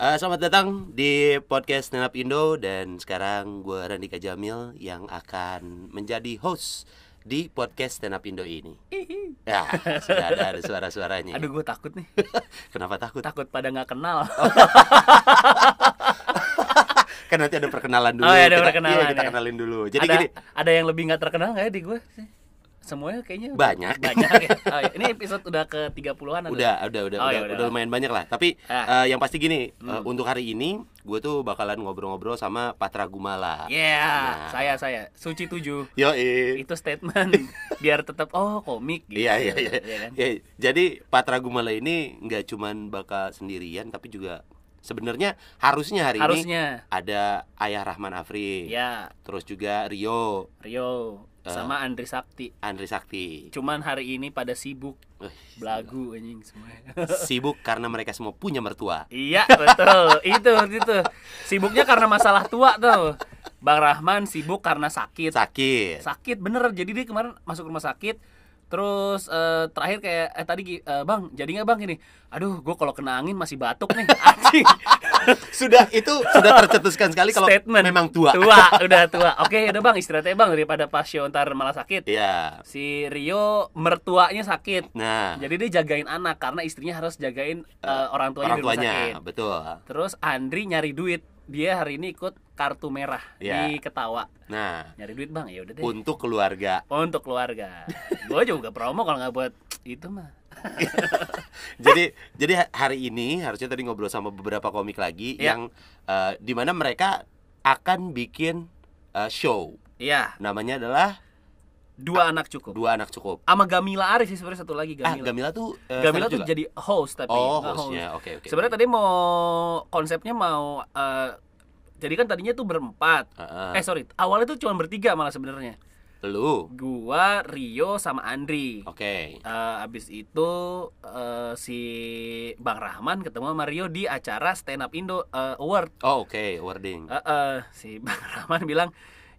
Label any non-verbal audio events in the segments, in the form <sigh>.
Eh, selamat datang di podcast Stand Up Indo dan sekarang gue Randika Jamil yang akan menjadi host di podcast Stand Up Indo ini. Ya, sudah ada, ada suara-suaranya. Aduh gue takut nih <laughs> Kenapa takut? Takut pada nggak kenal <laughs> <laughs> Kan nanti ada perkenalan dulu. Oh, iya, ada kita, perkenalan, iya, kita ya. kenalin dulu. Jadi ada, gini, ada yang lebih nggak terkenal nggak ya di gue Semuanya kayaknya Banyak. Banyak ya oh, iya. Ini episode udah ke 30an udah, udah, udah, Oh, udah, ya udah. udah lumayan banyak lah. Tapi Ah. eh, yang pasti gini, eh, Hmm. untuk hari ini gue tuh bakalan ngobrol-ngobrol sama Patra Gumala. Ya Nah. saya saya Suci 7 Yo, Itu statement <laughs> Biar tetap oh komik gitu Iya iya iya. Iya kan? Ya, jadi Patra Gumala ini nggak cuman bakal sendirian tapi juga sebenarnya harusnya hari ini Harusnya ada Ayah Rahman Afri. Ya Terus juga Rio, Rio Eh. Sama Andri Sakti Andri Sakti. Cuman hari ini pada sibuk Wih, Belagu anjing semuanya <laughs> Sibuk karena mereka semua punya mertua. Iya betul <laughs> itu itu sibuknya karena masalah tua tuh Bang Rahman sibuk karena sakit Sakit. sakit bener jadi dia kemarin masuk rumah sakit terus eh, terakhir kayak eh tadi eh, bang jadi nggak bang ini? Aduh gue kalau kena angin masih batuk nih. <laughs> Anjing. Sudah itu sudah tercetuskan sekali kalau statement. memang tua. tua udah tua. Oke udah bang istirahatnya bang daripada pasien ntar malah sakit. Iya. si Rio mertuanya sakit. Nah, jadi dia jagain anak karena istrinya harus jagain eh, orang tuanya orang di rumah tuanya, sakit. betul. Terus Andri nyari duit. Dia hari ini ikut kartu merah Iya. di Ketawa. Nah, Nyari duit bang, ya udah deh. untuk keluarga. Untuk keluarga. <laughs> Gue juga promo kalau nggak buat itu mah. <laughs> jadi jadi hari ini harusnya tadi ngobrol sama beberapa komik lagi Ya. yang eh, di mana mereka akan bikin eh, show Iya, namanya adalah dua anak cukup. dua anak cukup Sama Gamila Arif sih sebenarnya satu lagi ah Gamila. Gamila tuh eh, Gamila tuh juga? jadi host tapi oh hostnya oke oke Sebenarnya tadi mau konsepnya mau eh, jadi kan tadinya tuh berempat. Heeh. Eh sorry, awalnya tuh cuma bertiga malah sebenarnya. lu Gua, Rio, sama Andri. oke Eh, abis itu eh, si Bang Rahman ketemu sama Rio di acara Stand Up Indo eh, Award. oh oke wording Eh, eh, si Bang <laughs> Rahman bilang,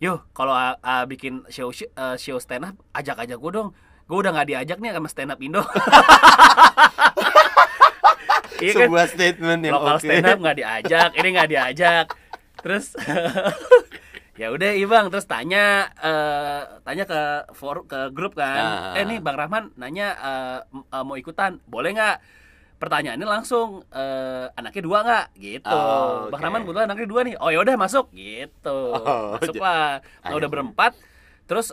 "Yo, kalau ah, ah, bikin show show, eh, show stand up, ajak-ajak gue dong. Gue udah nggak diajak nih sama Stand Up Indo." <laughs> Iya kan? sebuah statement yang Lokal oke stand up nggak diajak, ini nggak diajak. Terus <laughs> ya udah iya bang terus tanya eh, tanya ke for ke grup kan Ah. eh nih bang Rahman nanya m- eh, mau ikutan boleh nggak pertanyaannya langsung eh, anaknya dua nggak? Gitu. Oh, bang oke. Rahman kebetulan anaknya dua nih. Oh ya udah masuk. Gitu. Oh, masuk j- lah nah, udah berempat. Terus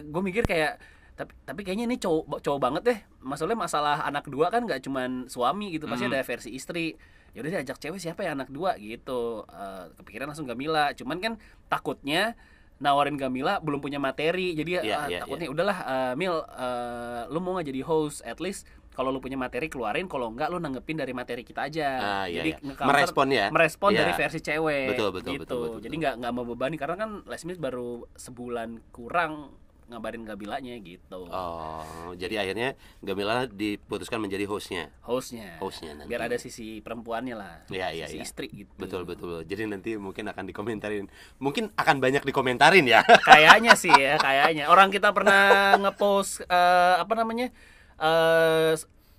gue mikir kayak tapi tapi kayaknya ini cowok cowok banget deh. Masalahnya masalah anak dua kan nggak cuman suami gitu pasti Hmm. ada versi istri. Ya udah ajak cewek siapa ya anak dua? Gitu. Eh, kepikiran langsung Gamila. Cuman kan takutnya nawarin Gamila belum punya materi. Jadi Iya, ah, iya, takutnya udahlah eh, Mil eh, lu mau nggak jadi host? At least kalau lu punya materi keluarin kalau enggak lu nanggepin dari materi kita aja Ah, iya, jadi iya. Merespon ya? merespon Iya. dari versi cewek Betul, betul, gitu. betul, betul, jadi betul. nggak nggak membebani karena kan Les Mills baru sebulan kurang ngabarin Gabilanya gitu oh jadi akhirnya Gamila diputuskan menjadi hostnya hostnya Hostnya nanti. biar ada sisi perempuannya lah Iya, iya, sisi iya. istri gitu betul betul jadi nanti mungkin akan dikomentarin mungkin akan banyak dikomentarin ya kayaknya sih ya kayaknya orang kita pernah ngepost eh, apa namanya eh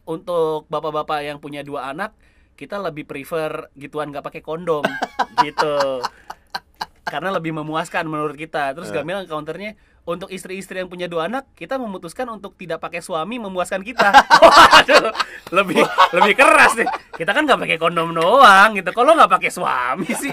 untuk bapak-bapak yang punya dua anak kita lebih prefer gituan nggak pakai kondom <laughs> gitu. Karena lebih memuaskan menurut kita. Terus Eh. Gamil counternya untuk istri-istri yang punya dua anak kita memutuskan untuk tidak pakai suami memuaskan kita. <laughs> Waduh, lebih lebih keras nih. Kita kan nggak pakai kondom doang gitu. Kalau nggak pakai suami sih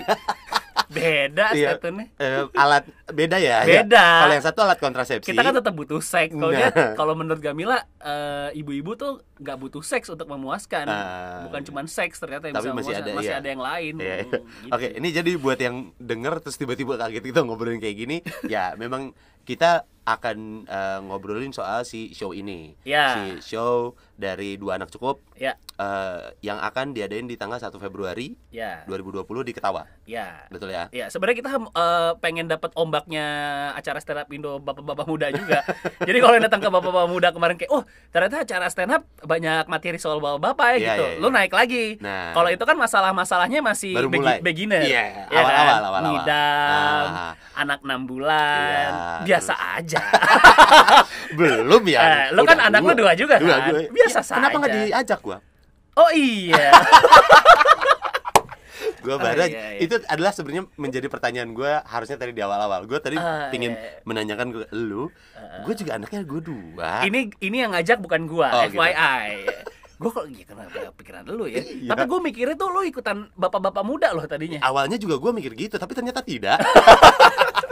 beda Iya. statementnya Eh, alat beda ya Beda. ya. kalau yang satu alat kontrasepsi kita kan tetap butuh seks kalau Nah. kalau menurut Gamila eh, ibu-ibu tuh nggak butuh seks untuk memuaskan Ah. bukan cuma seks ternyata yang Tapi bisa masih memuaskan ada, masih iya. ada yang lain Iya, iya. Hmm, gitu. Oke, ini jadi buat yang denger terus tiba-tiba kaget kita ngobrolin kayak gini, ya memang kita akan eh, ngobrolin soal si show ini. Ya. Si show dari dua anak cukup ya eh, yang akan diadain di tanggal 1 Februari ya 2020 di Ketawa. ya Betul ya? Ya, sebenarnya kita eh, pengen dapat ombaknya acara stand up Indo bapak-bapak muda juga. <laughs> Jadi kalau yang datang ke bapak-bapak muda kemarin kayak, "Oh, ternyata acara stand up banyak materi soal bapak-bapak ya Iya, gitu." iya, Lu iya. naik lagi. Nah. Kalau itu kan masalah-masalahnya masih Baru mulai. beginner. Iya, Ya kan? awal-awal, awal-awal. Ngidam, Ah. anak 6 bulan, Iya, biasa aja. <laughs> Belum ya. Eh, lu kan anak lu dua juga Dua, kan? dua. Biasa Iya, Kenapa saja. nggak diajak gua? Oh iya. <laughs> Gua Oh, bara iya, iya. itu adalah sebenarnya menjadi pertanyaan gua harusnya tadi di awal-awal. Gua tadi Ah, pingin iya, iya. menanyakan ke lu. Gue juga anaknya gue dua. Ini ini yang ngajak bukan gua, Oh, gitu. FYI. Gua kok ya kenapa pikiran lu ya? Iya. Tapi gua mikirnya tuh lu ikutan bapak-bapak muda loh tadinya. Awalnya juga gue mikir gitu, tapi ternyata tidak. <laughs>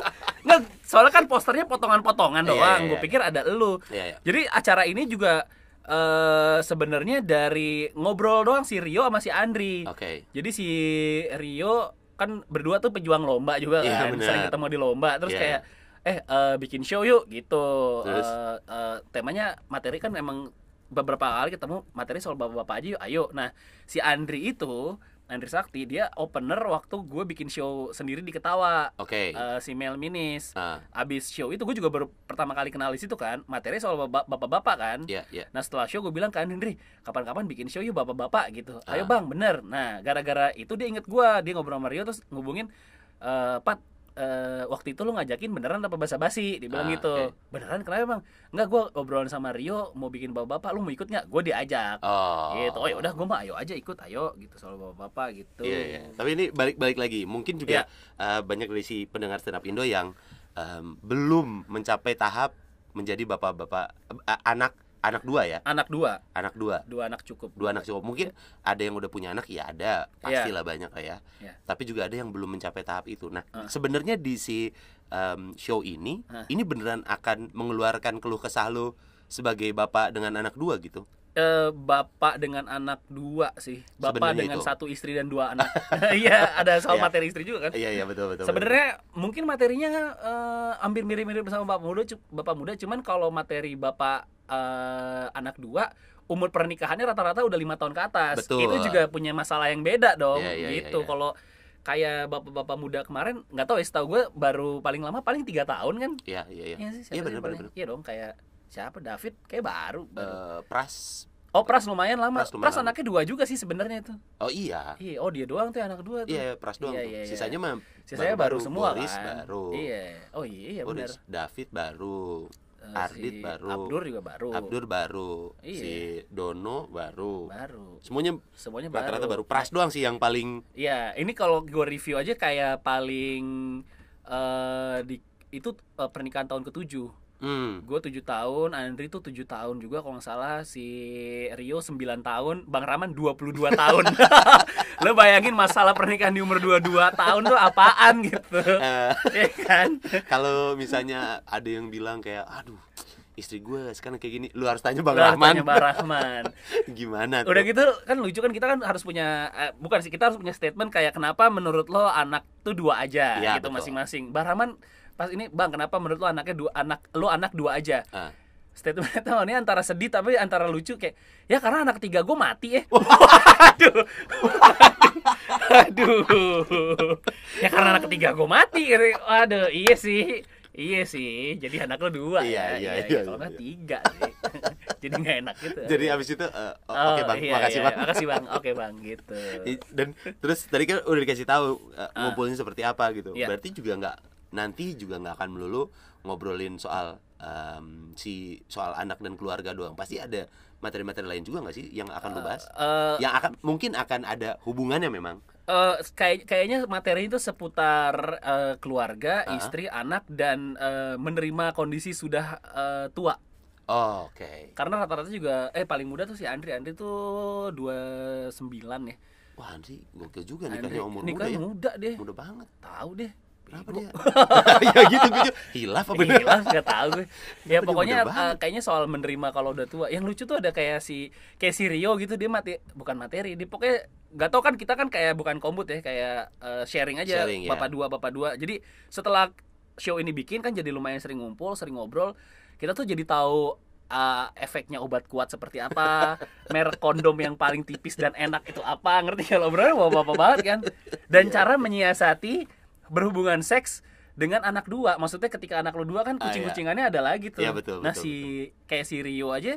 Posternya potongan-potongan Iya, doang. iya, Gue iya. pikir ada lu. Iya, iya. Jadi acara ini juga eh sebenarnya dari ngobrol doang si Rio sama si Andri. Oke. Jadi si Rio kan berdua tuh pejuang lomba juga Iya, kan, benar. sering ketemu di lomba. Terus Iya. kayak eh eh, bikin show yuk gitu. Terus? Eh, eh, temanya materi kan emang beberapa kali ketemu materi soal bapak-bapak aja yuk, ayo. Nah si Andri itu Andri Sakti dia opener waktu gue bikin show sendiri di Ketawa. Oke. Eh, si Mel Minis. Ah, Abis show itu gue juga baru pertama kali kenal di situ kan. Materi soal bapa- bapak-bapak kan. iya, iya. Nah setelah show gue bilang ke Andri, kapan-kapan bikin show yuk bapak-bapak gitu. Ayo Ah. bang, bener. Nah gara-gara itu dia inget gue, dia ngobrol sama Rio terus ngubungin, eh Pat, eh, waktu itu lu ngajakin beneran apa basa-basi? Dia bilang Ah, gitu. oke. Beneran kenapa bang? Enggak, gue obrolan sama Rio mau bikin bapak-bapak, lu mau ikut nggak? Gue diajak. Oh. Gitu. Oh ya udah, gue mah ayo aja ikut, ayo gitu soal bapak-bapak gitu. Iya, iya. Tapi ini balik-balik lagi. Mungkin juga Iya. eh, banyak dari si pendengar stand up Indo yang em, belum mencapai tahap menjadi bapak-bapak eh, anak anak dua ya, Anak dua, anak dua. dua anak cukup. Dua anak cukup. Mungkin ada yang udah punya anak ya ada, pastilah banyak lah ya. Iya. Tapi juga ada yang belum mencapai tahap itu. Nah, Ah. sebenarnya di si em, show ini, Ah. ini beneran akan mengeluarkan keluh kesah lu sebagai bapak dengan anak dua gitu. Eh, bapak dengan anak dua sih, bapak Sebenarnya dengan itu. satu istri dan dua anak. <laughs> <laughs> Iya, ada soal Iya. materi istri juga kan. Iya, iya betul betul. Sebenarnya mungkin materinya eh, hampir mirip-mirip sama bapak muda, bapak muda, cuman kalau materi bapak eh, anak dua umur pernikahannya rata-rata udah lima tahun ke atas. Betul. Itu juga punya masalah yang beda dong, Iya, iya, iya, gitu. iya. Kalau kayak bapak-bapak muda kemarin, nggak tahu ya, setahu gue baru paling lama paling tiga tahun kan? Iya, iya, iya. Iya Iya benar benar. Iya dong, kayak siapa David kayak baru. baru. Eh, pras Oh Pras lumayan lama. Pras Pras, lumayan lama. anaknya dua juga sih sebenarnya itu. Oh iya. Iya, oh dia doang tuh anak dua tuh. Iya, Pras doang. Iya, iya, iya. Sisanya mah Sisanya baru, semua Boris kan. baru. Iya. Oh iya, iya benar. David baru. Eh, Ardit si baru. Abdur juga baru. Abdur baru. Iya. Si Dono baru. baru. Semuanya Semuanya baru. rata-rata baru. Pras doang sih yang paling Iya, ini kalau gue review aja kayak paling eh di itu eh, pernikahan tahun ketujuh. Hmm. Gue tujuh tahun, Andri tuh tujuh tahun juga kalau nggak salah si Rio 9 tahun, Bang Raman 22 <laughs> tahun. <laughs> Lo bayangin masalah pernikahan di umur 22 tahun tuh apaan gitu. Eh, Iya kan? kalau misalnya ada yang bilang kayak aduh istri gue sekarang kayak gini lu harus tanya bang harus Rahman tanya Bang Rahman. <laughs> gimana tuh Udah gitu kan lucu kan kita kan harus punya eh, bukan sih kita harus punya statement kayak kenapa menurut lo anak tuh dua aja Iya, gitu masing-masing. Bang Rahman pas ini Bang kenapa menurut lo anaknya dua anak lo anak dua aja? Ah. Statementnya tuh ini antara sedih tapi antara lucu kayak ya karena anak tiga gue mati eh. Aduh. Aduh. Ya karena anak ketiga gue mati. Aduh, iya sih. Iya sih, jadi anak lo dua Iya, ya. iya, iya, iya, Kalau nggak iya. tiga sih. jadi nggak enak gitu. jadi abis itu eh, oh, Oh, oke bang iya, makasih iya, bang Makasih bang. Oke bang, gitu. Dan terus tadi kan udah dikasih tahu uh, Ah. ngumpulnya seperti apa gitu Iya. berarti juga nggak nanti juga nggak akan melulu ngobrolin soal em, si soal anak dan keluarga doang pasti ada materi-materi lain juga nggak sih yang akan lu bahas Eh, yang akan mungkin akan ada hubungannya memang eh, kayak kayaknya materi itu seputar eh, keluarga, Ah. istri, anak dan eh, menerima kondisi sudah eh, tua. oh, oke Karena rata-rata juga eh paling muda tuh si Andri. Andri tuh 29 ya. wah Andri gokil juga Andri nikahnya umur muda nikahnya ya muda deh. muda banget Tahu deh. Kenapa dia <laughs> ya gitu gitu hilaf apa bener Gila, nggak tahu gue. <laughs> Ya Dia pokoknya eh, kayaknya soal menerima kalau udah tua. Yang lucu tuh ada kayak si kayak si Rio gitu dia mati bukan materi. Dia pokoknya nggak tahu kan kita kan kayak bukan kombut ya kayak eh, sharing aja Sharing, ya. bapak dua bapak dua. Jadi setelah show ini bikin kan jadi lumayan sering ngumpul, sering ngobrol. Kita tuh jadi tahu eh, efeknya obat kuat seperti apa, <laughs> merek kondom yang paling tipis dan enak itu apa, ngerti kalau obrolan bapak-bapak banget kan. Dan Iya. cara menyiasati berhubungan seks dengan anak dua maksudnya ketika anak lu dua kan Ah, kucing-kucingannya ada lagi tuh Iya, betul, nah betul, si kayak si Rio aja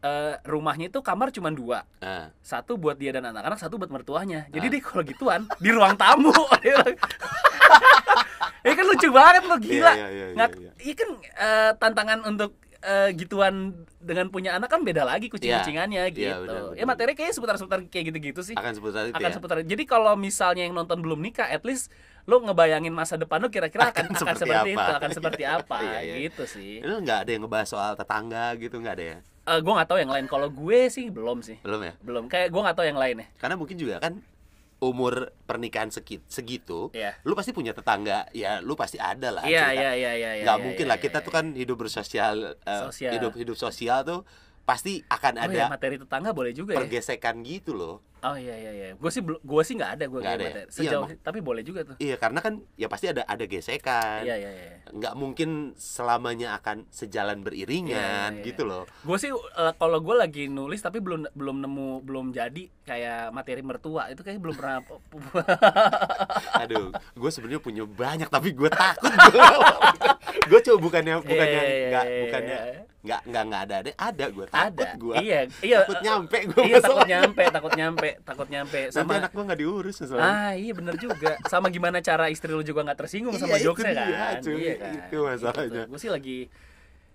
eh, rumahnya itu kamar cuma dua ah. satu buat dia dan anak-anak satu buat mertuanya jadi dia kalau gituan di ruang tamu <laughs> <laughs> ini kan lucu banget lo gila Iya, iya, iya, Nggak- iya. iya kan eh, tantangan untuk eh, gituan dengan punya anak kan beda lagi kucing-kucingannya Iya, gitu. benar, ya benar. materi kayaknya seputar-seputar kayak gitu-gitu sih. akan seputar itu akan ya. seputar. Jadi kalau misalnya yang nonton belum nikah, at least lo ngebayangin masa depan lo kira-kira akan, Akan akan seperti seperti, apa. itu, akan seperti <laughs> apa Iya, iya. gitu sih. Lu nggak ada yang ngebahas soal tetangga gitu nggak ada ya? Eh gue nggak tahu yang lain. Kalau gue sih belum sih, Belum ya? belum. Kayak gue nggak tahu yang lainnya. Karena mungkin juga kan umur pernikahan sekit, segitu, Iya. lu pasti punya tetangga, ya lu pasti ada lah. Iya iya iya iya. iya, nggak iya, mungkin iya, lah kita iya, tuh kan hidup bersosial, Sosial. hidup hidup sosial tuh pasti akan Oh ada iya, materi tetangga boleh juga ya. pergesekan gitu loh. Oh iya iya iya. Gue sih gue sih nggak ada gue kayak ada ya? Iya, Sejauh mak- tapi boleh juga tuh. Iya karena kan ya pasti ada ada gesekan. Iya iya iya. Nggak mungkin selamanya akan sejalan beriringan Iya, iya, gitu loh. Gue sih eh, kalau gue lagi nulis tapi belum belum nemu belum jadi kayak materi mertua itu kayak belum pernah <laughs> <laughs> Aduh, gue sebenarnya punya banyak tapi gue takut gue <laughs> coba bukannya bukannya Iya, iya, nggak iya, bukannya iya. Nggak nggak nggak ada ada ada gue takut ada. gue Iya iya. takut nyampe gue Iya takut nyampe takut nyampe takut nyampe Nanti sama anak gue nggak diurus masalahnya. Ah iya bener juga Sama gimana cara istri lu juga gak tersinggung sama Iya, itu jokesnya kan cuy. Iya kan Itu masalahnya. Gue sih lagi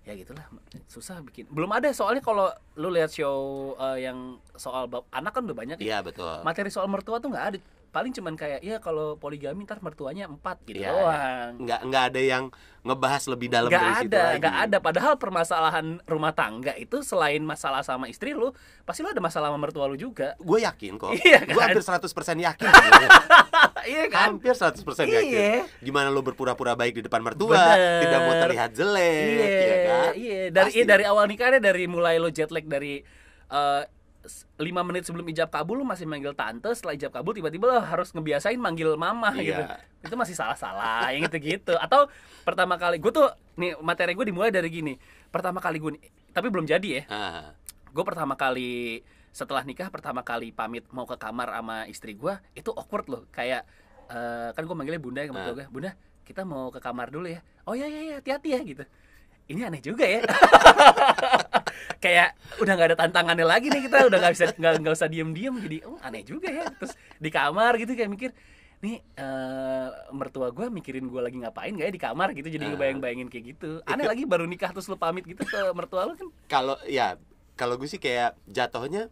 Ya gitulah Susah bikin Belum ada soalnya kalau lu lihat show eh, yang soal bab anak kan udah banyak ya. Iya betul. Materi soal mertua tuh nggak ada Paling cuman kayak Ya kalau poligami ntar mertuanya empat gitu Iya, doang Nggak nggak ada yang ngebahas lebih dalam Gak dari situ ada, lagi. gak ada. Padahal permasalahan rumah tangga itu selain masalah sama istri lu, pasti lu ada masalah sama mertua lu juga. Gue yakin kok. Iya Gue kan? hampir 100% yakin. <laughs> iya kan? hampir 100% yakin. Iya. Gimana lo berpura-pura baik di depan mertua, Bener. tidak mau terlihat jelek, Iya, ya kan? iya. Dari iya, dari awal nikahnya dari mulai lo jet lag dari eh, lima menit sebelum ijab kabul lu masih manggil tante, setelah ijab kabul tiba-tiba lo harus ngebiasain manggil mama Iya. gitu. Itu masih salah-salah yang <laughs> gitu-gitu. Atau pertama kali gue tuh nih materi gue dimulai dari gini. Pertama kali gue tapi belum jadi ya. Ah, Gue pertama kali setelah nikah pertama kali pamit mau ke kamar sama istri gue itu awkward loh kayak eh, kan gue manggilnya bunda ya mertua Ah. gue bunda kita mau ke kamar dulu ya oh ya ya ya hati-hati ya gitu ini aneh juga ya. <laughs> Kayak udah nggak ada tantangannya lagi nih kita udah nggak bisa nggak nggak usah diem diem jadi oh aneh juga ya. Terus di kamar gitu kayak mikir nih eh, mertua gue mikirin gue lagi ngapain gak ya di kamar? Gitu jadi Ah. ngebayang bayangin kayak gitu. Aneh lagi baru nikah terus lu pamit gitu ke mertua lu kan. Kalau ya kalau gue sih kayak jatuhnya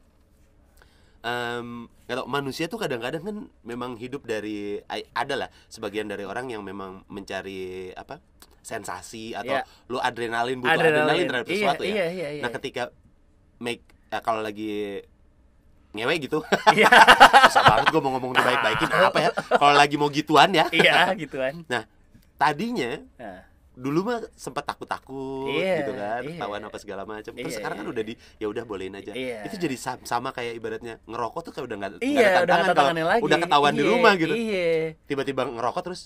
em nggak tau manusia tuh kadang-kadang kan memang hidup dari ai- ada lah sebagian dari orang yang memang mencari apa sensasi atau Iya. lu adrenalin butuh adrenalin, Adrenalin. terhadap Iya, sesuatu ya? iya, iya, iya, nah ketika make eh, kalau lagi ngewe gitu. Iya. <laughs> susah banget gue mau ngomong dibaik-baikin apa ya? Kalau lagi mau gituan ya. Iya gitu kan <laughs> nah tadinya nah, dulu mah sempat takut-takut Iya, gitu kan iya. ketahuan apa segala macam terus Iya, sekarang kan iya. udah di ya udah bolehin aja. Iya. itu jadi sam- sama kayak ibaratnya ngerokok tuh kayak udah nggak nggak iya ada udah tantangan nggak kalau lagi. udah ketahuan di Iya, rumah gitu. iya. Tiba-tiba ngerokok terus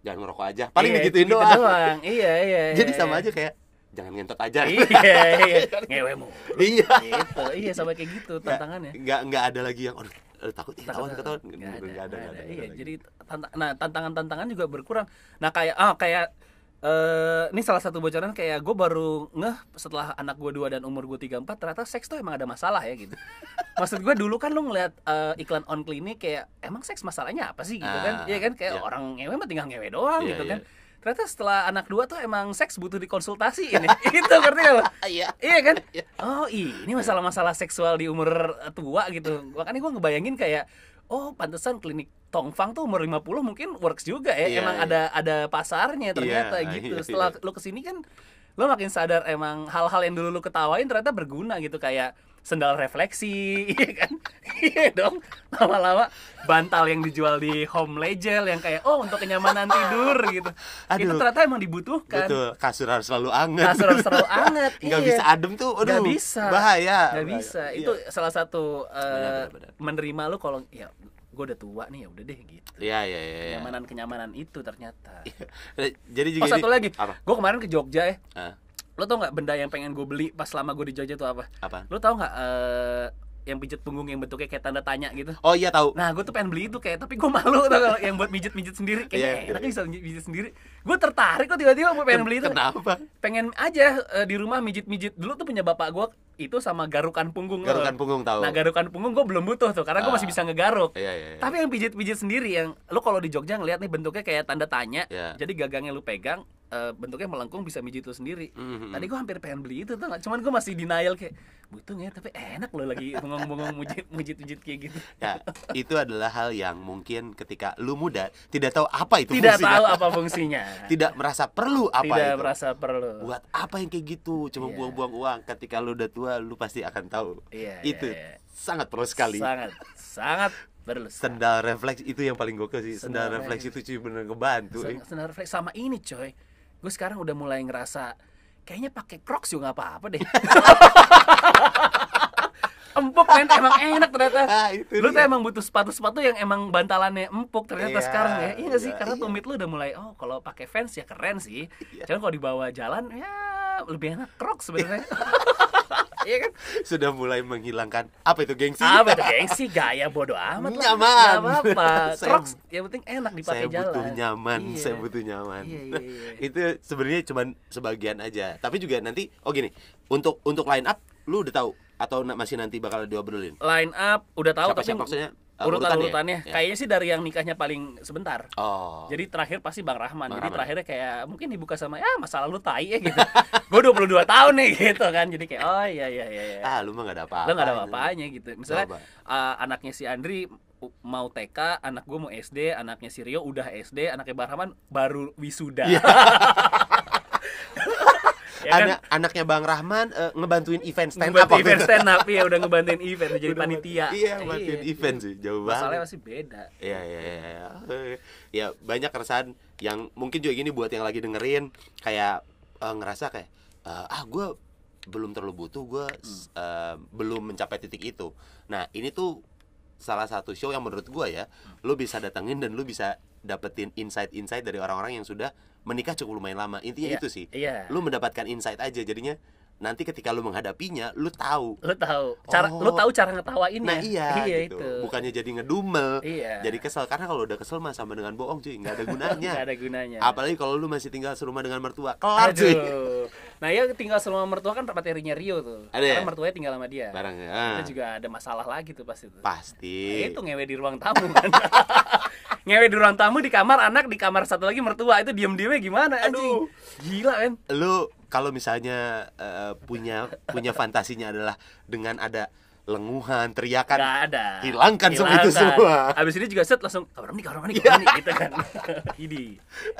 jangan ngerokok aja. Paling Iya, digituin gitu doang. iya iya <laughs> jadi iya. sama aja kayak jangan ngentot aja. Iya <laughs> iya. Ngewe mulu. Iya. Gitu. Iya sama kayak gitu tantangannya. nggak nggak ada lagi yang aduh aduh, takut ih, ketahuan ketahuan. nggak ada nggak ada, ada, iya nggak ada. jadi tanta- nah tantangan tantangan juga berkurang. Nah kayak ah kayak eh ini salah satu bocoran kayak gue baru ngeh setelah anak gue dua dan umur gue 34 ternyata seks tuh emang ada masalah ya gitu maksud gue dulu kan lu ngeliat eh, iklan on klinik kayak emang seks masalahnya apa sih gitu kan Ah, iya kan kayak iya. orang ngewe mah tinggal ngewe doang Iya, gitu iya. kan ternyata setelah anak dua tuh emang seks butuh dikonsultasi ini <laughs> itu ngerti gak lo iya Iya kan? Iya. Oh ini masalah-masalah seksual di umur tua gitu. Makanya gue ngebayangin kayak oh pantesan klinik Tongfang tuh umur 50 mungkin works juga ya. Iya, emang iya. ada ada pasarnya ternyata Iya, gitu. iya, Setelah iya. lu ke sini kan lo makin sadar emang hal-hal yang dulu lu ketawain ternyata berguna gitu kayak sendal refleksi, <laughs> iya kan? Iya dong. Lama-lama bantal yang dijual di Home Legel yang kayak oh untuk kenyamanan tidur gitu. Itu Aduh. ternyata emang dibutuhkan. betul kasur harus selalu anget Kasur harus selalu <laughs> anget. nggak iya. bisa adem tuh aduh Nggak bisa. bahaya nggak bahaya. bisa Iya. itu salah satu eh, Benar, benar, benar. menerima lu kalau ya gue udah tua nih ya udah deh gitu iya iya iya iya. kenyamanan kenyamanan itu ternyata jadi juga oh satu ini- lagi gue kemarin ke Jogja ya Ah, lo tau nggak benda yang pengen gue beli pas lama gue di Jogja itu apa? Apa? Lo tau nggak eh, yang pijat punggung yang bentuknya kayak tanda tanya gitu oh iya tahu Nah, gue tuh pengen beli itu kayak, tapi gue malu tau yang buat mijit-mijit sendiri. Kayaknya Iya, enak iya. bisa mijit sendiri. Gue tertarik kok tiba-tiba gue pengen beli itu. kenapa Pengen aja eh, di rumah mijit-mijit. Dulu tuh punya bapak gue itu sama garukan punggung. garukan gak? punggung tahu Nah, garukan punggung gue belum butuh tuh, karena gue masih Ah. bisa ngegaruk. iya iya iya. Tapi yang pijit-pijit sendiri yang lu kalau di Jogja ngeliat nih bentuknya kayak tanda tanya. Iya. Jadi gagangnya lu pegang, eh, bentuknya melengkung bisa mijit lu sendiri Mhm. tadi gue hampir pengen beli itu tuh cuman gue masih denial kayak butuh ya? tapi enak loh lagi bengong-bengong mujit mujit mujit kayak gitu Ya, itu adalah hal yang mungkin ketika lu muda tidak tahu apa itu tidak fungsinya. tahu apa fungsinya tidak merasa perlu apa tidak itu. merasa perlu Buat apa yang kayak gitu? Cuma Iya. buang-buang uang. Ketika lu udah tua, lu pasti akan tahu. Iya, itu iya, iya. sangat perlu sekali. sangat sangat perlu. Sendal refleks itu yang paling gokil sih. Sendal, Sendal refleks refleks. itu cuy bener ngebantu. eh. Sen- sendal refleks sama ini coy gue sekarang udah mulai ngerasa kayaknya pakai Crocs juga nggak apa-apa deh. <laughs> Empuk men. Emang enak ternyata. Ah, itu lu tuh emang butuh sepatu-sepatu yang emang bantalannya empuk ternyata Iya, sekarang ya. Iya sih? iya, karena iya. tumit lu udah mulai oh kalau pakai fans ya keren sih. Iya. cuman kalau dibawa jalan ya lebih enak Crocs sebenarnya <laughs> iya kan Sudah mulai menghilangkan apa itu gengsi? apa itu gengsi gaya bodoh amat lah Nyaman. Nggak apa-apa <laughs> Saya- Crocs yang penting enak dipakai saya jalan butuh nyaman, Iya. saya butuh nyaman. Iya, iya, iya. <laughs> itu sebenarnya cuman sebagian aja. Tapi juga nanti oh gini, untuk untuk line up lu udah tahu atau masih nanti bakal diobrolin? line up udah tahu Siapa tapi siapa maksudnya? Uh, urutan urutannya? Ya. kayaknya sih dari yang nikahnya paling sebentar Oh. jadi terakhir pasti Bang Rahman Bang jadi Rahman. terakhirnya kayak mungkin dibuka sama ya masa lalu tai ya gitu <laughs> gue 22 tahun nih gitu kan jadi kayak oh iya iya iya, iya. ah lu mah gak ada apa-apa. lo gak ada apa-apanya gitu misalnya Coba. uh, anaknya si Andri mau TK anak gue mau SD anaknya si Rio udah SD anaknya Bang Rahman baru wisuda Iya. <laughs> ya kan? Anak anaknya Bang Rahman eh, ngebantuin event stand up. Ngebantu waktu event stand up ya udah <laughs> ngebantuin event jadi Udah panitia Iya, bantuin event sih, jauh banget. masalahnya masih beda Iya iya iya. iya. Ya banyak keresahan yang mungkin juga gini buat yang lagi dengerin kayak eh, ngerasa kayak eh, ah gue belum terlalu butuh gue belum mencapai titik itu. Nah ini tuh salah satu show yang menurut gue ya lu bisa datengin dan lu bisa dapetin insight-insight dari orang-orang yang sudah menikah cukup lumayan lama. Intinya Iya, itu sih. iya. Lu mendapatkan insight aja jadinya nanti ketika lu menghadapinya lu tahu lo tahu cara Oh. lo tahu cara ngetawain Nah <laughs> iya, gitu. itu Bukannya jadi ngedumel Iya. Jadi kesel Karena kalau udah kesel mah sama dengan bohong cuy nggak ada gunanya <laughs> nggak ada gunanya Apalagi kalau lu masih tinggal serumah dengan mertua Kelar cuy. Nah ya tinggal sama mertua kan materinya Rio tuh Ada ya? Karena mertuanya tinggal sama dia Barangnya ah, Itu juga ada masalah lagi tuh pasti tuh Pasti Nah, itu ngewe di ruang tamu kan <laughs> Ngewe di ruang tamu di kamar anak Di kamar satu lagi mertua. Itu diem-diemnya gimana anjing? Gila kan Lu kalau misalnya eh, punya punya fantasinya adalah Dengan ada lenguhan, teriakan Gak ada. hilangkan semua itu semua. Abis ini juga set langsung Kamar mandi, kamar mandi, kamar mandi Gitu kan. <laughs> Ini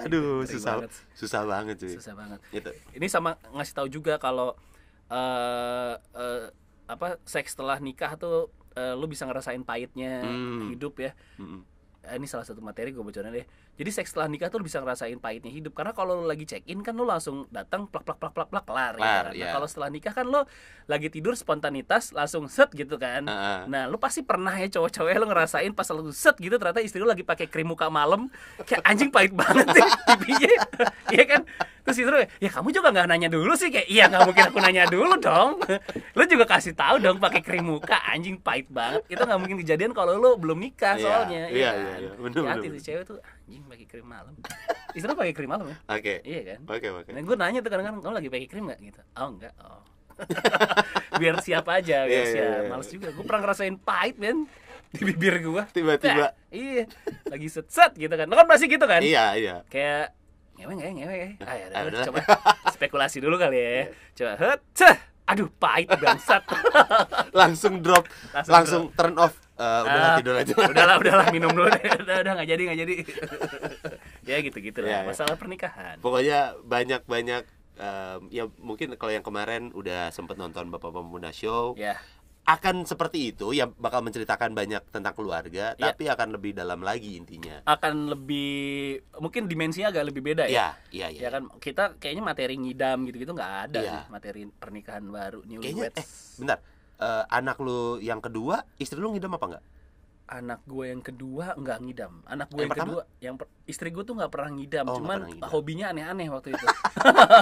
Aduh susah banget. sih. susah banget cuy Susah banget. Gitu. Ini sama ngasih tahu juga kalau eh eh, apa seks setelah nikah tuh eh, lu bisa ngerasain pahitnya Hmm. hidup ya. Mm-mm. Eh, ini salah satu materi gue bocorin deh jadi seks setelah nikah tuh lu bisa ngerasain pahitnya hidup karena kalau lu lagi check in kan lu langsung datang plak plak plak plak plak kelar, gitu Kelar, kan. Nah, iya. kalau setelah nikah kan lu lagi tidur spontanitas langsung set gitu kan Ah, ah. nah lu pasti pernah ya cowok-cowok lu ngerasain pas lu set gitu ternyata istri lu lagi pakai krim muka malam kayak anjing pahit banget deh <laughs> pipinya <laughs> iya kan terus istri lu ya kamu juga nggak nanya dulu sih kayak iya nggak mungkin aku nanya dulu dong <laughs> lu juga kasih tahu dong pakai krim muka anjing pahit banget itu nggak mungkin kejadian kalau lu belum nikah Iya, soalnya iya, kan? iya, iya. Bener, Hati-hati bener, tuh cewek tuh anjing pakai krim malam <laughs> istri lu pakai krim malam ya Oke iya kan Oke oke Nah, gue nanya tuh kadang-kadang kamu lagi pakai krim nggak gitu? Oh enggak. Oh. <laughs> biar siap aja, biar Iya, iya, siap. iya. Males juga. Gue pernah ngerasain pahit men di bibir gue. Tiba-tiba. iya. Lagi set-set gitu kan. Lo kan pasti gitu kan? Iya iya Kayak ngewe ngewe ngewe. Ah, ya, Ah, udah, udah. coba <laughs> spekulasi dulu kali ya. Coba het, ceh. Aduh, pahit bangsat. Langsung drop Langsung Langsung, turn off Eh, Udah Ah, tidur aja udahlah, udahlah <laughs> minum dulu deh. Udah, udah nggak jadi, nggak jadi. <laughs> ya gitu-gitu Iya, lah. iya. Masalah pernikahan. Pokoknya banyak-banyak em, ya mungkin kalau yang kemarin udah sempet nonton Bapak Pemuda Show Ya. akan seperti itu ya bakal menceritakan banyak tentang keluarga Iya. tapi akan lebih dalam lagi intinya. akan lebih mungkin dimensinya agak lebih beda ya. Iya, iya, iya. Ya kan kita kayaknya materi ngidam gitu-gitu nggak ada nih, materi pernikahan baru Kayaknya newlyweds. eh bentar. Eh, anak lu yang kedua, istri lu ngidam apa enggak? Anak gue yang kedua nggak ngidam. Anak gue Yang yang, pertama? kedua, yang per- istri gue tuh nggak pernah ngidam, Oh, cuman pernah ngidam. hobinya aneh-aneh waktu itu. <laughs>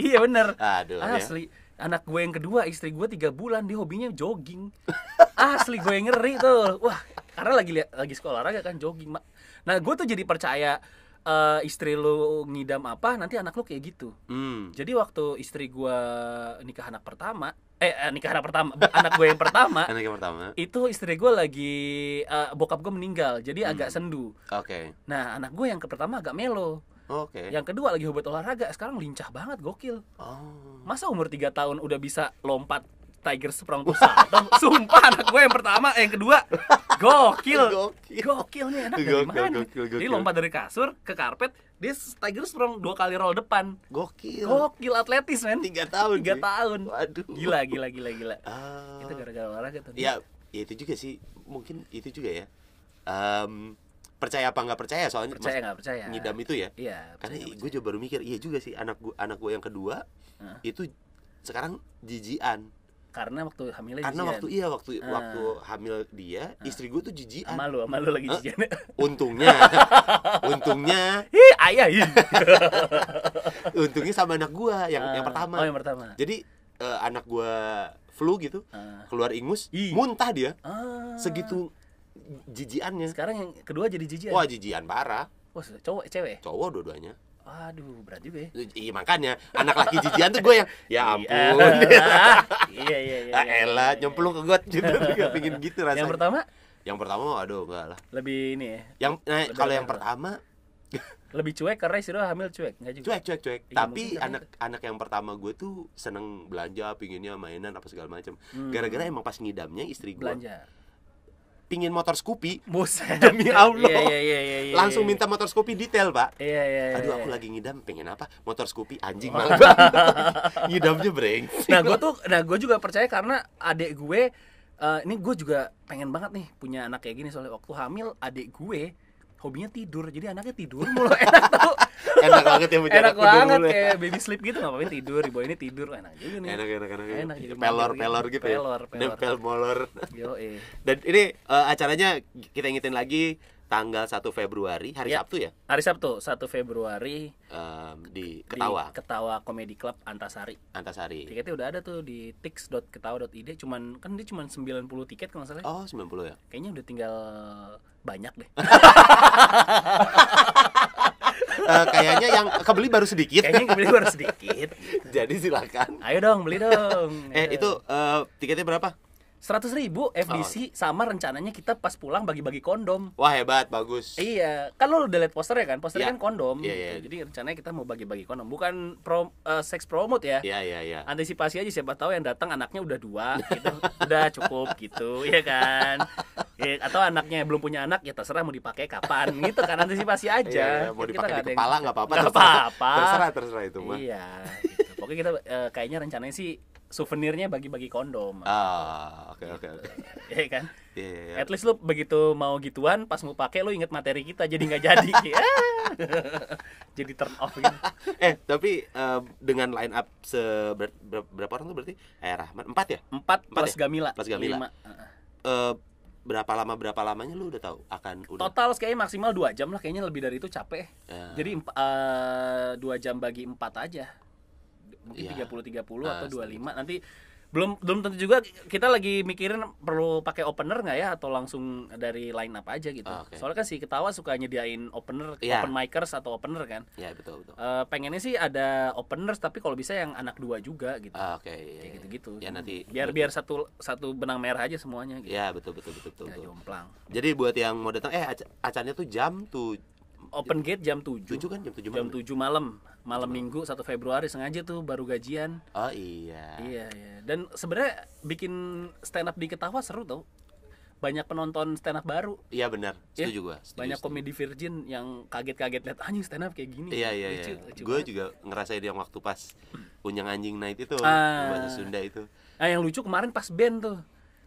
iya bener. Aduh ya. Asli. Anak gue yang kedua, istri gue tiga bulan, dia hobinya jogging. <laughs> Asli gue yang ngeri tuh. Wah, karena lagi liat, lagi sekolah olahraga kan jogging. Mak. Nah, gue tuh jadi percaya eh, istri lu ngidam apa, nanti anak lu kayak gitu. Hmm. Jadi waktu istri gua nikah anak pertama, eh eh, nikah anak pertama, anak gue yang pertama, <laughs> Anak yang pertama. itu istri gue lagi eh, bokap gue meninggal, jadi agak Hmm. sendu. Oke. Nah anak gue yang ke pertama agak melo. Oke. Yang kedua lagi hobi olahraga, sekarang lincah banget, gokil. Oh. Masa umur 3 tahun udah bisa lompat Tiger Sprong tuh salto? <laughs> Sumpah anak gue yang pertama, yang kedua gokil. Gokil. Gokil nih anak dari Gokil, mana? gokil, Dia gokil. lompat dari kasur ke karpet, dia Tiger Sprong dua kali roll depan. Gokil. Gokil atletis, men. Tiga tahun. Tiga tahun. Waduh. Gila, gila, gila, gila. Ah. Itu gara-gara olahraga tuh. Ya, ya itu juga sih. Mungkin itu juga ya. Em, percaya apa nggak percaya soalnya percaya nggak percaya? ngidam itu ya. Iya, Karena gue juga baru mikir, iya juga sih anak gua anak gue yang kedua Hah? itu sekarang jijian. Karena waktu hamilnya Karena jijian. waktu iya waktu Ah. waktu hamil dia, istri gue tuh jijian. sama lu, sama lu lagi jijian. <laughs> Untungnya, untungnya, <laughs> Ih, ayah ih. <laughs> untungnya sama anak gue yang yang Ah, pertama. Oh, yang pertama. Jadi eh, anak gue flu gitu, Ah. keluar ingus, Ih. muntah dia, Ah. segitu jijiannya. Sekarang yang kedua jadi jijian. Wah jijian parah, Wah, cowok cewek. cowok dua-duanya. Aduh, berat juga ya. Iya makanya anak laki jijian tuh gue yang ya ampun. <laughs> Iya, iya, iya. <laughs> Ah iya, elah, iya, nyemplung ke got gitu, <laughs> gak pingin gitu rasanya. Yang pertama Yang pertama, aduh enggak lah. lebih ini ya. Yang nah, kalau yang pertama Lebih cuek karena istri hamil cuek, enggak juga. cuek cuek cuek. Iya, Tapi anak anak yang pertama gue tuh seneng belanja, pinginnya mainan apa segala macam. Hmm. Gara-gara emang pas ngidamnya istri gue belanja. Pingin motor Scoopy, Buset. Demi Allah. Iya, iya, iya, iya, iya. langsung minta motor Scoopy detail pak. Iya, iya, iya. Aduh aku iya. lagi ngidam pengen apa? Motor Scoopy anjing malah banget. <laughs> Ngidamnya brengsek. Nah, gue tuh nah gue juga percaya karena adik gue eh, ini gue juga pengen banget nih punya anak kayak gini soalnya waktu hamil adik gue hobinya tidur jadi anaknya tidur mulu <laughs> enak tau <laughs> enak banget ya punya enak banget dulu ya. kayak baby sleep gitu ngapain tidur di bawah ini tidur enak juga nih Enak enak enak. Enak, jadi pelor mager pelor gitu. gitu ya. Pelor, pelor. Nempel molor. yo eh Dan ini eh, acaranya kita ingetin lagi tanggal 1 Februari hari Ya. Sabtu ya hari Sabtu 1 Februari em, di di Ketawa Ketawa Comedy Club Antasari Antasari. tiketnya udah ada tuh di tix.ketawa.id cuman kan dia cuman 90 tiket kalau nggak salah Oh 90 ya. kayaknya udah tinggal banyak deh <laughs> Eh, kayaknya yang kebeli baru sedikit. kayaknya kebeli baru sedikit <laughs> Jadi silakan. ayo dong beli dong <laughs> Eh itu eh, tiketnya berapa? seratus ribu Oh. FDC sama rencananya kita pas pulang bagi-bagi kondom Wah hebat, bagus. Iya, kan lo udah liat posternya kan? Posternya Iya. kan kondom. Iya, gitu. iya. Jadi rencananya kita mau bagi-bagi kondom, bukan pro, eh, seks promote ya. Iya iya iya. Antisipasi aja siapa tahu yang datang anaknya udah dua, gitu. udah cukup gitu, ya kan? <laughs> Ya, atau anaknya belum punya anak ya terserah mau dipakai kapan, gitu kan? Antisipasi aja. Iya, iya. mau Kita dipakai di kepala nggak apa-apa. Nggak terserah. apa-apa. Terserah terserah itu mah. Iya, gitu. Pokoknya kita eh, kayaknya rencananya sih souvenirnya bagi-bagi kondom. Ah oke oke oke. <laughs> Iya kan? Iya iya. iya. At least lu begitu mau gituan pas mau pakai lu inget materi kita jadi nggak jadi. <laughs> Ah. <laughs> jadi turn off gitu. Eh tapi eh, dengan line up seber, ber- berapa orang tuh berarti? Eh Rahman empat ya? Empat Empat plus ya? Gamila. Plus Gamila. Lima. Heeh. Berapa lama berapa lamanya lu udah tahu akan udah Total kayaknya maksimal dua jam lah. Kayaknya lebih dari itu capek. Ya. Jadi eh, dua jam bagi empat aja. Mungkin Iya. tiga puluh tiga puluh Ah, atau dua setuju. lima nanti belum belum tentu juga kita lagi mikirin perlu pakai opener nggak ya atau langsung dari line up aja gitu. Ah, oke. Soalnya kan si ketawa suka nyediain opener, Iya. open micers atau opener kan. Ya betul betul. Eh, pengennya sih ada openers tapi kalau bisa yang anak dua juga gitu. Ah, oke. iya, kayak iya. gitu-gitu. Ya nanti biar biar satu satu benang merah aja semuanya gitu. Ya betul betul betul betul. Betul. jomplang. Jadi buat yang mau datang eh aca- acaranya tuh jam tuh Open gate jam 7. 7 kan jam 7 Jam malam. 7 malam. Malam Minggu 1 Februari sengaja tuh baru gajian. Oh iya. Iya, iya. Dan sebenarnya bikin stand up di Ketawa seru tau. Banyak penonton stand up baru. Iya benar. Ya, Setuju gua. setuju, Banyak setuju. komedi virgin yang kaget-kaget lihat anjing stand up kayak gini. Iya iya iya. Gue juga ngerasain yang waktu pas Unyang Anjing Night itu Ah. bahasa Sunda itu. Nah, yang lucu kemarin pas band tuh.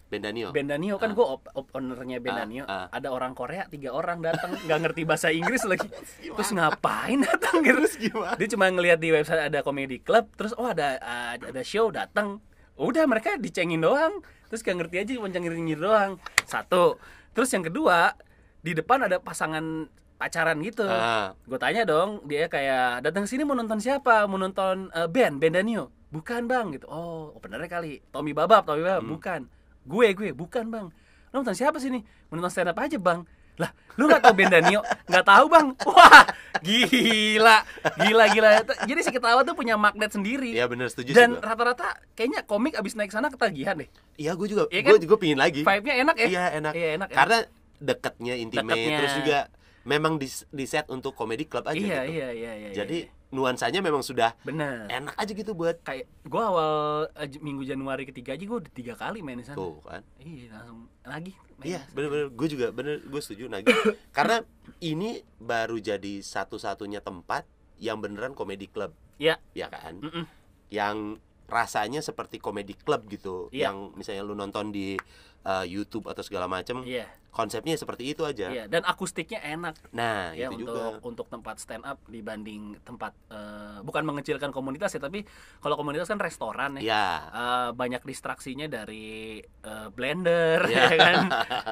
Bendanio. Band Danio kan Ah. gue op ownernya Band Ah, Danio. ah. Ada orang Korea tiga orang datang <laughs> nggak ngerti bahasa Inggris lagi. Terus ngapain datang gitu? Terus gimana? Dia cuma ngelihat di website ada comedy club, terus oh ada ada, ada show datang. Udah mereka dicengin doang. Terus gak ngerti aja cuma nyengir-nyengir doang. Satu. Terus yang kedua, di depan ada pasangan pacaran gitu. Ah. Gue tanya dong, dia kayak datang sini mau nonton siapa? Mau nonton eh, band, band Danio. Bukan bang gitu. Oh, openernya kali. Tommy Babab, Tommy Babab. Hmm. Bukan. Gue, gue, bukan bang. Lo nonton siapa sini? Mau nonton stand up aja bang. Lah, lu nggak tahu band Danio? Nggak tahu bang. Wah, gila, gila, gila. Jadi si ketawa tuh punya magnet sendiri. Iya benar setuju Dan sih rata-rata kayaknya komik abis naik sana ketagihan deh. Iya gue juga Iya gue kan? juga pingin lagi. Vibe-nya enak ya. Iya enak. Iya enak. enak. Karena deketnya intimate Deketnya. terus juga memang di di set untuk comedy club aja iya, gitu. iya iya iya Jadi iya. Nuansanya memang sudah bener enak aja gitu buat kayak gue awal eh, minggu Januari ketiga aja gue udah tiga kali main di sana tuh kan. iya langsung lagi Iya, bener-bener gue juga bener gue setuju Nagi. <coughs> Karena ini baru jadi satu-satunya tempat yang beneran comedy club, Iya. ya kan? Mm-mm. Yang rasanya seperti comedy club gitu, Iya. yang misalnya lu nonton di uh, YouTube atau segala macam, iya konsepnya seperti itu aja. iya dan akustiknya enak Nah, ya itu untuk juga. untuk tempat stand up dibanding tempat eh, bukan mengecilkan komunitas ya tapi kalau komunitas kan restoran ya Ya, Eh, banyak distraksinya dari eh, blender Iya. ya kan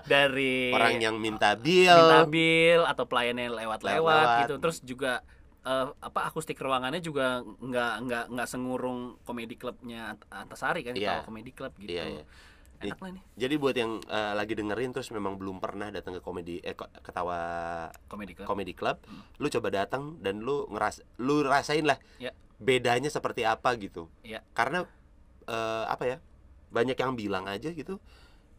dari orang yang minta bill. minta bill atau lewat-lewat Lewat-lewat. gitu terus juga eh, apa akustik ruangannya juga nggak nggak nggak sengurung komedi klubnya Ant- Antasari kan Iya. kita komedi klub gitu Iya, iya. enak lah nih Jadi buat yang uh, lagi dengerin terus memang belum pernah datang ke komedi eh ketawa komedi klub comedy club, lu coba datang dan lu ngeras lu rasain lah Ya. bedanya seperti apa gitu. Ya. Karena eh, apa ya? Banyak yang bilang aja gitu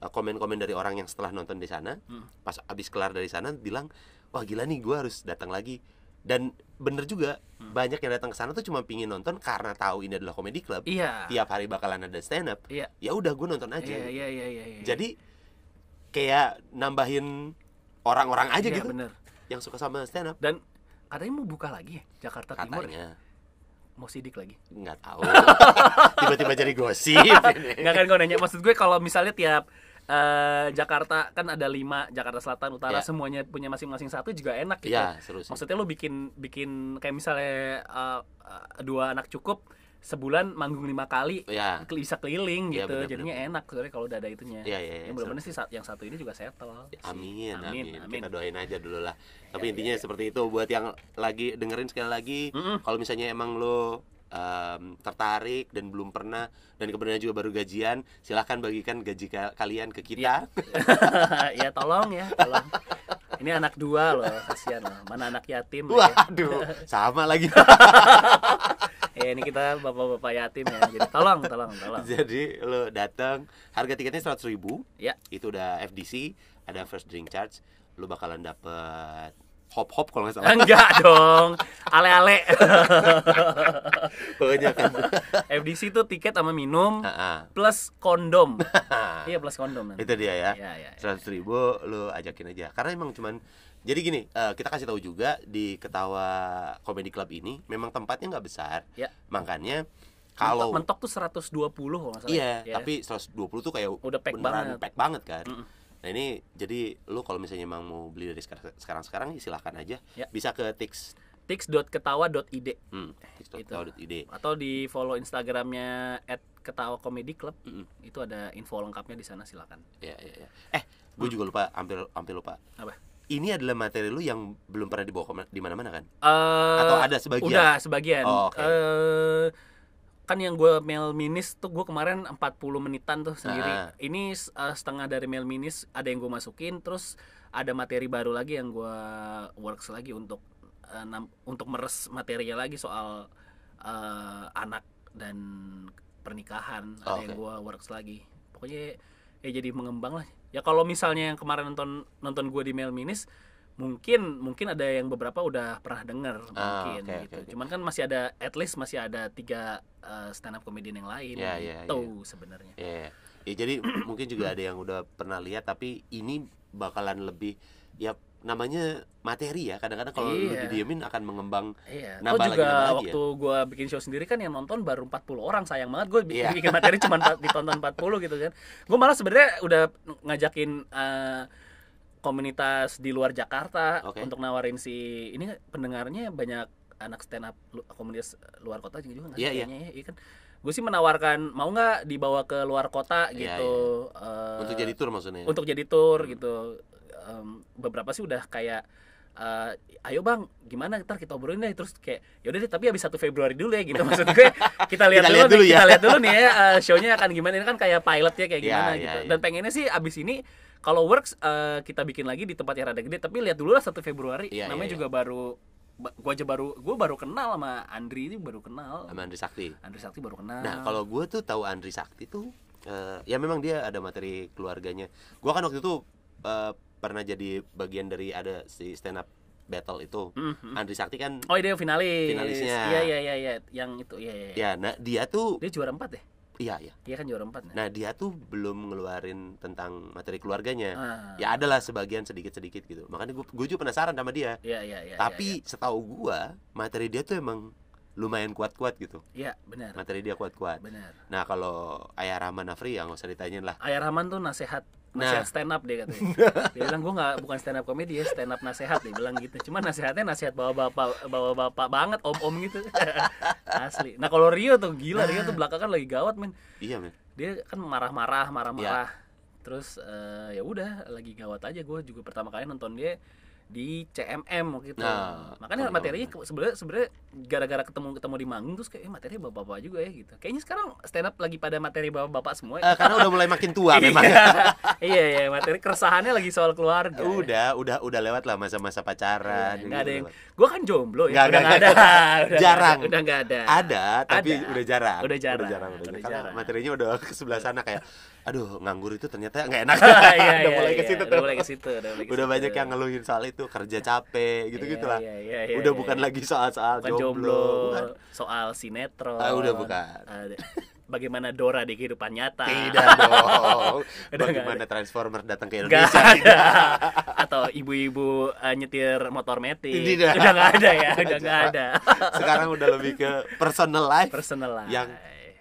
komen-komen dari orang yang setelah nonton di sana, Hmm. pas abis kelar dari sana bilang, "Wah, gila nih gua harus datang lagi." Dan bener juga, Hmm. banyak yang datang ke sana tuh cuma pingin nonton karena tahu ini adalah comedy club. iya Tiap hari bakalan ada stand up. Iya. Ya udah gue nonton aja. iya iya iya iya iya. Jadi kayak nambahin orang-orang aja Iya, gitu bener yang suka sama stand up. dan katanya mau buka lagi ya Jakarta Timur ya? Katanya mau sidik lagi nggak tahu. <laughs> Tiba-tiba jadi gosip. <laughs> nggak kan gue nanya maksud gue kalau misalnya tiap eh, Jakarta kan ada lima Jakarta Selatan Utara Ya. semuanya punya masing-masing satu juga enak gitu Iya, seru sih. maksudnya lo bikin bikin kayak misalnya eh, eh, dua anak cukup sebulan manggung lima kali Ya. keli- bisa keliling Iya, gitu bener, jadinya enak sebenarnya kalau udah ada itunya Iya, iya, iya, yang mudah-mudahan sih yang satu ini juga settle sih. Amin, amin, amin, Kita doain aja dulu lah. Tapi Ya, intinya ya, ya. seperti itu buat yang lagi dengerin sekali lagi. Mm-mm. Kalau misalnya emang lo em, tertarik dan belum pernah dan kemudian juga baru gajian, silahkan bagikan gaji ka- kalian ke kita. ya <laughs> tolong ya tolong ini anak dua loh kasihan loh mana anak yatim ya. Waduh, <laughs> sama lagi. <laughs> ya ini kita bapak-bapak yatim ya jadi tolong tolong tolong Jadi lo datang, harga tiketnya seratus ribu. ya Itu udah FDC, ada first drink charge. Lo bakalan dapet hop hop kalau nggak salah. enggak <laughs> dong ale-ale Pokoknya kan. FDC itu tiket sama minum plus kondom <laughs> iya plus kondom nanti. itu dia ya. ya ya seratus ribu lo ajakin aja karena emang cuman jadi gini eh, kita kasih tahu juga di ketawa comedy club ini memang tempatnya nggak besar Ya. makanya kalau mentok, mentok tuh 120 kalau nggak salah iya ya. tapi 120 tuh kayak Udah pack banget. pack banget kan Mm-mm. Nah ini jadi lo kalau misalnya emang mau beli dari sekarang sekarang silahkan aja Ya. bisa ke tix tix.ketawa.id hmm, Itu. tix.co.id atau di follow instagramnya at ketawa comedy club Mm-mm. itu ada info lengkapnya di sana silakan ya, ya, ya. eh gue juga lupa hampir hampir lupa apa ini adalah materi lu yang belum pernah dibawa di mana-mana kan Eh, Atau ada sebagian? Udah sebagian. Oh, oke. Eh, kan yang gue mail minis tuh gue kemarin 40 menitan tuh sendiri. Ah. Ini eh, setengah dari mail minis ada yang gue masukin, terus ada materi baru lagi yang gue works lagi untuk nam- untuk meres materinya lagi soal eh, anak dan pernikahan. Ada yang Oke. gue works lagi. Pokoknya ya jadi mengembang lah. Ya kalau misalnya yang kemarin nonton nonton gue di mail minis mungkin mungkin ada yang beberapa udah pernah denger Ah, mungkin oke, gitu. oke, oke. Cuman kan masih ada at least masih ada tiga stand up comedian yang lain Ya, ya, gitu sebenarnya. Ya, ya jadi <clears throat> mungkin juga ada yang udah pernah lihat tapi ini bakalan lebih ya namanya materi ya kadang-kadang kalau lu Iya. didiemin akan mengembang Iya. Nambah lagi, juga nambah lagi ya? waktu gua bikin show sendiri kan yang nonton baru 40 orang sayang banget gue Iya. bikin materi cuma ditonton 40 gitu kan. Gue malah sebenarnya udah ngajakin eh, komunitas di luar Jakarta Oke. untuk nawarin si ini pendengarnya banyak anak stand up lu- komunitas luar kota juga nggak sih Iya, iya. ya, iya kan. Gue sih menawarkan mau nggak dibawa ke luar kota Iya, gitu eh, untuk jadi tour maksudnya. untuk jadi tour gitu Em, beberapa sih udah kayak eh, ayo bang gimana ntar kita obrolin deh terus kayak yaudah deh tapi habis 1 Februari dulu ya gitu <laughs> maksud gue kita lihat dulu, lihat nih, dulu ya. kita lihat dulu nih ya eh, shownya akan gimana ini kan kayak pilot ya kayak Iya, gimana iya, gitu iya. dan pengennya sih abis ini kalau works eh, kita bikin lagi di tempat yang rada gede tapi lihat dulu lah 1 Februari Iya, namanya iya, iya. juga baru ba- gua aja baru gua baru kenal sama Andri ini baru kenal sama Andri Sakti. Andri Sakti baru kenal Nah, kalau gue tuh tahu Andri Sakti tuh eh, ya memang dia ada materi keluarganya. Gua kan waktu itu eh, pernah jadi bagian dari ada si stand up battle itu. Mhm. Andri Sakti kan Oh dia finalis. Finalisnya. Iya iya iya iya yang itu iya iya. ya nah dia tuh Dia juara empat ya? Iya iya. Iya kan juara empat. Nah, dia tuh belum ngeluarin tentang materi keluarganya. Ah. Ya adalah sebagian sedikit-sedikit gitu. Makanya gue gue juga penasaran sama dia. Iya iya iya. Tapi setahu gua materi dia tuh emang lumayan kuat-kuat gitu. Iya ya, benar. Materi dia kuat-kuat. Benar. Nah, kalau Ayah Rahman Afri ya nggak usah ditanyain lah. Ayah Rahman tuh nasehat Nah. nasehat stand up dia katanya. <laughs> Dia bilang gue nggak bukan stand up komedi ya stand up nasehat dia bilang gitu. Cuma nasehatnya nasehat bawa bapak bawa bapak banget om om gitu. <laughs> Asli. Nah kalau Rio tuh gila Rio tuh belakangan lagi gawat men. Iya, men. Dia kan marah-marah marah-marah. Iya. Terus eh, ya udah lagi gawat aja gue juga pertama kali nonton dia di CMM waktu itu. Nah, Makanya kawan-kawan. materinya ke- sebenarnya sebenarnya gara-gara ketemu ketemu di manggung terus kayak eh, materinya bapak-bapak juga ya gitu. Kayaknya sekarang stand up lagi pada materi bapak-bapak semua. ya. Eh, karena udah mulai makin tua <laughs> memang. <laughs> iya iya materi keresahannya lagi soal keluarga udah, udah udah lewat lah masa-masa pacaran. Iya, nggak ada gitu yang gue kan jomblo ya Nggak, udah nggak, nggak ada. <laughs> Udah Jarang. udah nggak ada Ada, tapi Ada. udah jarang. Udah jarang, Udah jarang, udah jarang. Karena materinya udah ke sebelah sana kayak aduh, nganggur itu ternyata nggak enak. iya, udah iya, mulai ke iya, situ udah mulai ke situ udah, banyak yang ngeluhin soal itu, kerja capek, gitu-gitu Iya, lah. iya, iya, iya, udah iya, bukan iya. lagi soal-soal bukan jomblo. jomblo, Bukan. soal sinetron Ah, udah bukan. Ada- bagaimana Dora di kehidupan nyata Tidak dong. <laughs> Bagaimana Transformer datang ke Indonesia? ada atau ibu-ibu eh, nyetir motor metik Tidak. udah nggak ada ya udah nggak ada Sekarang udah lebih ke personal life. personal lah Yang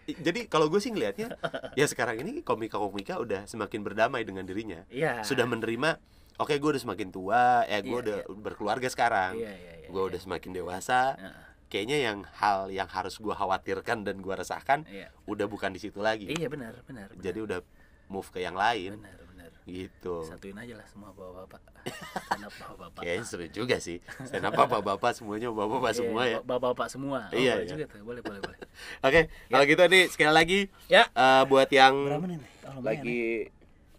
jadi kalau gue sih ngelihatnya ya sekarang ini komika-komika udah semakin berdamai dengan dirinya. iya Sudah menerima oke gue udah semakin tua, ya gue Iya, udah iya. berkeluarga sekarang. iya iya iya gue udah semakin dewasa. Heeh. Kayaknya yang hal yang harus gue khawatirkan dan gue resahkan iya udah bukan di situ lagi. iya benar benar benar. Jadi udah move ke yang lain benar benar gitu. satuin aja lah semua bawa bapak <laughs> stand up bawa bapak Kayaknya seru juga sih. Stand up bapak-bapak semuanya bapak-bapak Iya, semua ya. bapak bapak semua oh, Iya, boleh iya. juga tuh boleh boleh boleh <laughs> Oke, kalau gitu nih sekali lagi ya eh, buat yang oh, lagi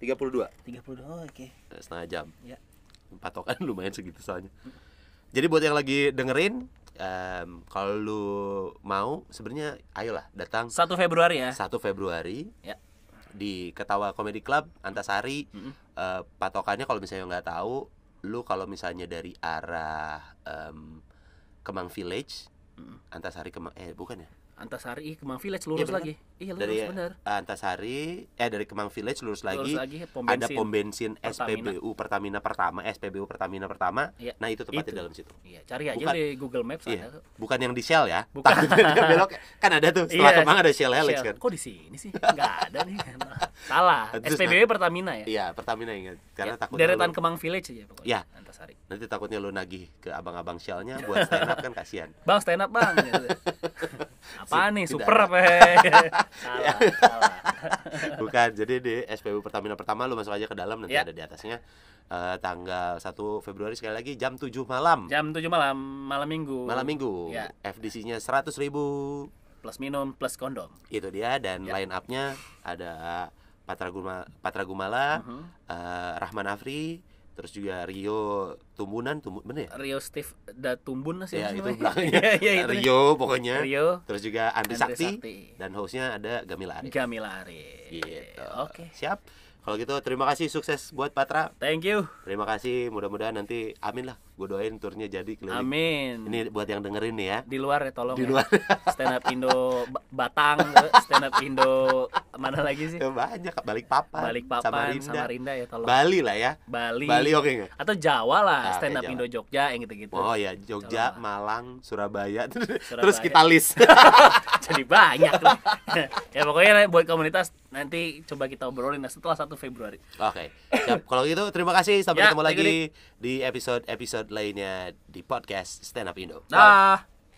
32 tiga puluh oh, oke setengah jam. ya Patokan <laughs> lumayan segitu soalnya. Jadi buat yang lagi dengerin em, kalau lu mau sebenarnya ayolah datang satu Februari ya 1 Februari Ya. di Ketawa Comedy Club Antasari. Mm-mm. Eh, patokannya kalau misalnya nggak tahu, lu kalau misalnya dari arah em, Kemang Village, Mm-mm. Antasari Kemang eh bukan ya? Antasari Kemang Village lurus bener. lagi iya lurus Dari bener Antasari eh dari Kemang Village lurus lagi. lurus lagi pom ada pom bensin Pertamina. SPBU Pertamina pertama, SPBU Pertamina pertama. Iya. Nah, itu tepatnya Itu. dalam situ. iya cari aja Bukan. di Google Maps Iya. ada Bukan yang di Shell ya. Bukan. Takutnya <laughs> belok kan ada tuh. Setelah Iya, Kemang ada Shell Helix Shell. kan. kok di sini sih nggak ada nih <laughs> salah Terus SPBU Pertamina ya Iya, Pertamina ingat. Karena Ya, takut deretan lu- Kemang Village aja pokoknya Iya. Antasari nanti takutnya lu nagih ke abang-abang Shell-nya buat stand up kan kasihan. <laughs> bang stand up bang apa nih super apa salah salah <laughs> Bukan. Jadi di SPBU Pertamina pertama lu masuk aja ke dalam nanti Iya. ada di atasnya. Eh, tanggal 1 Februari sekali lagi jam 7 malam. jam 7 malam malam minggu Malam Minggu. Iya. FDC-nya 100.000 ribu plus minum plus kondom itu dia dan Ya. line up-nya ada Patra Guma Patra Gumala, Mhm. eh, Rahman Afri, terus juga Rio Tumbunan, Tumbu, bener ya? Rio Steve Datumbun sih Ya itu <laughs> belakangnya. Iya, iya, itu. Rio pokoknya. Rio Terus juga Andri, Andri Sakti, Sakti. dan hostnya ada Gamila Arif. Gamila Ari Gitu. oke Siap. Kalau gitu terima kasih sukses buat Patra. thank you Terima kasih. Mudah-mudahan nanti amin lah. Gue doain turnya jadi keliling. amin Ini buat yang dengerin nih ya. di luar ya tolong Di ya. luar. <laughs> stand up Indo Ba- Batang stand up Indo mana lagi sih Banyak balik papan. Balikpapan Samarinda. Samarinda ya tolong Bali lah ya. Bali, Bali oke nggak? atau Jawa lah Ah, stand up Jawa. Indo Jogja yang gitu-gitu Oh ya, Jogja, Tolong. Malang, Surabaya, <laughs> terus Surabaya. kita list. <laughs> jadi banyak lah. ya pokoknya buat komunitas nanti coba kita obrolin nah, setelah 1 Februari Oke, siap. Kalau gitu terima kasih. Sampai Ya, ketemu lagi di episode episode lainnya di podcast Stand Up Indo. Dah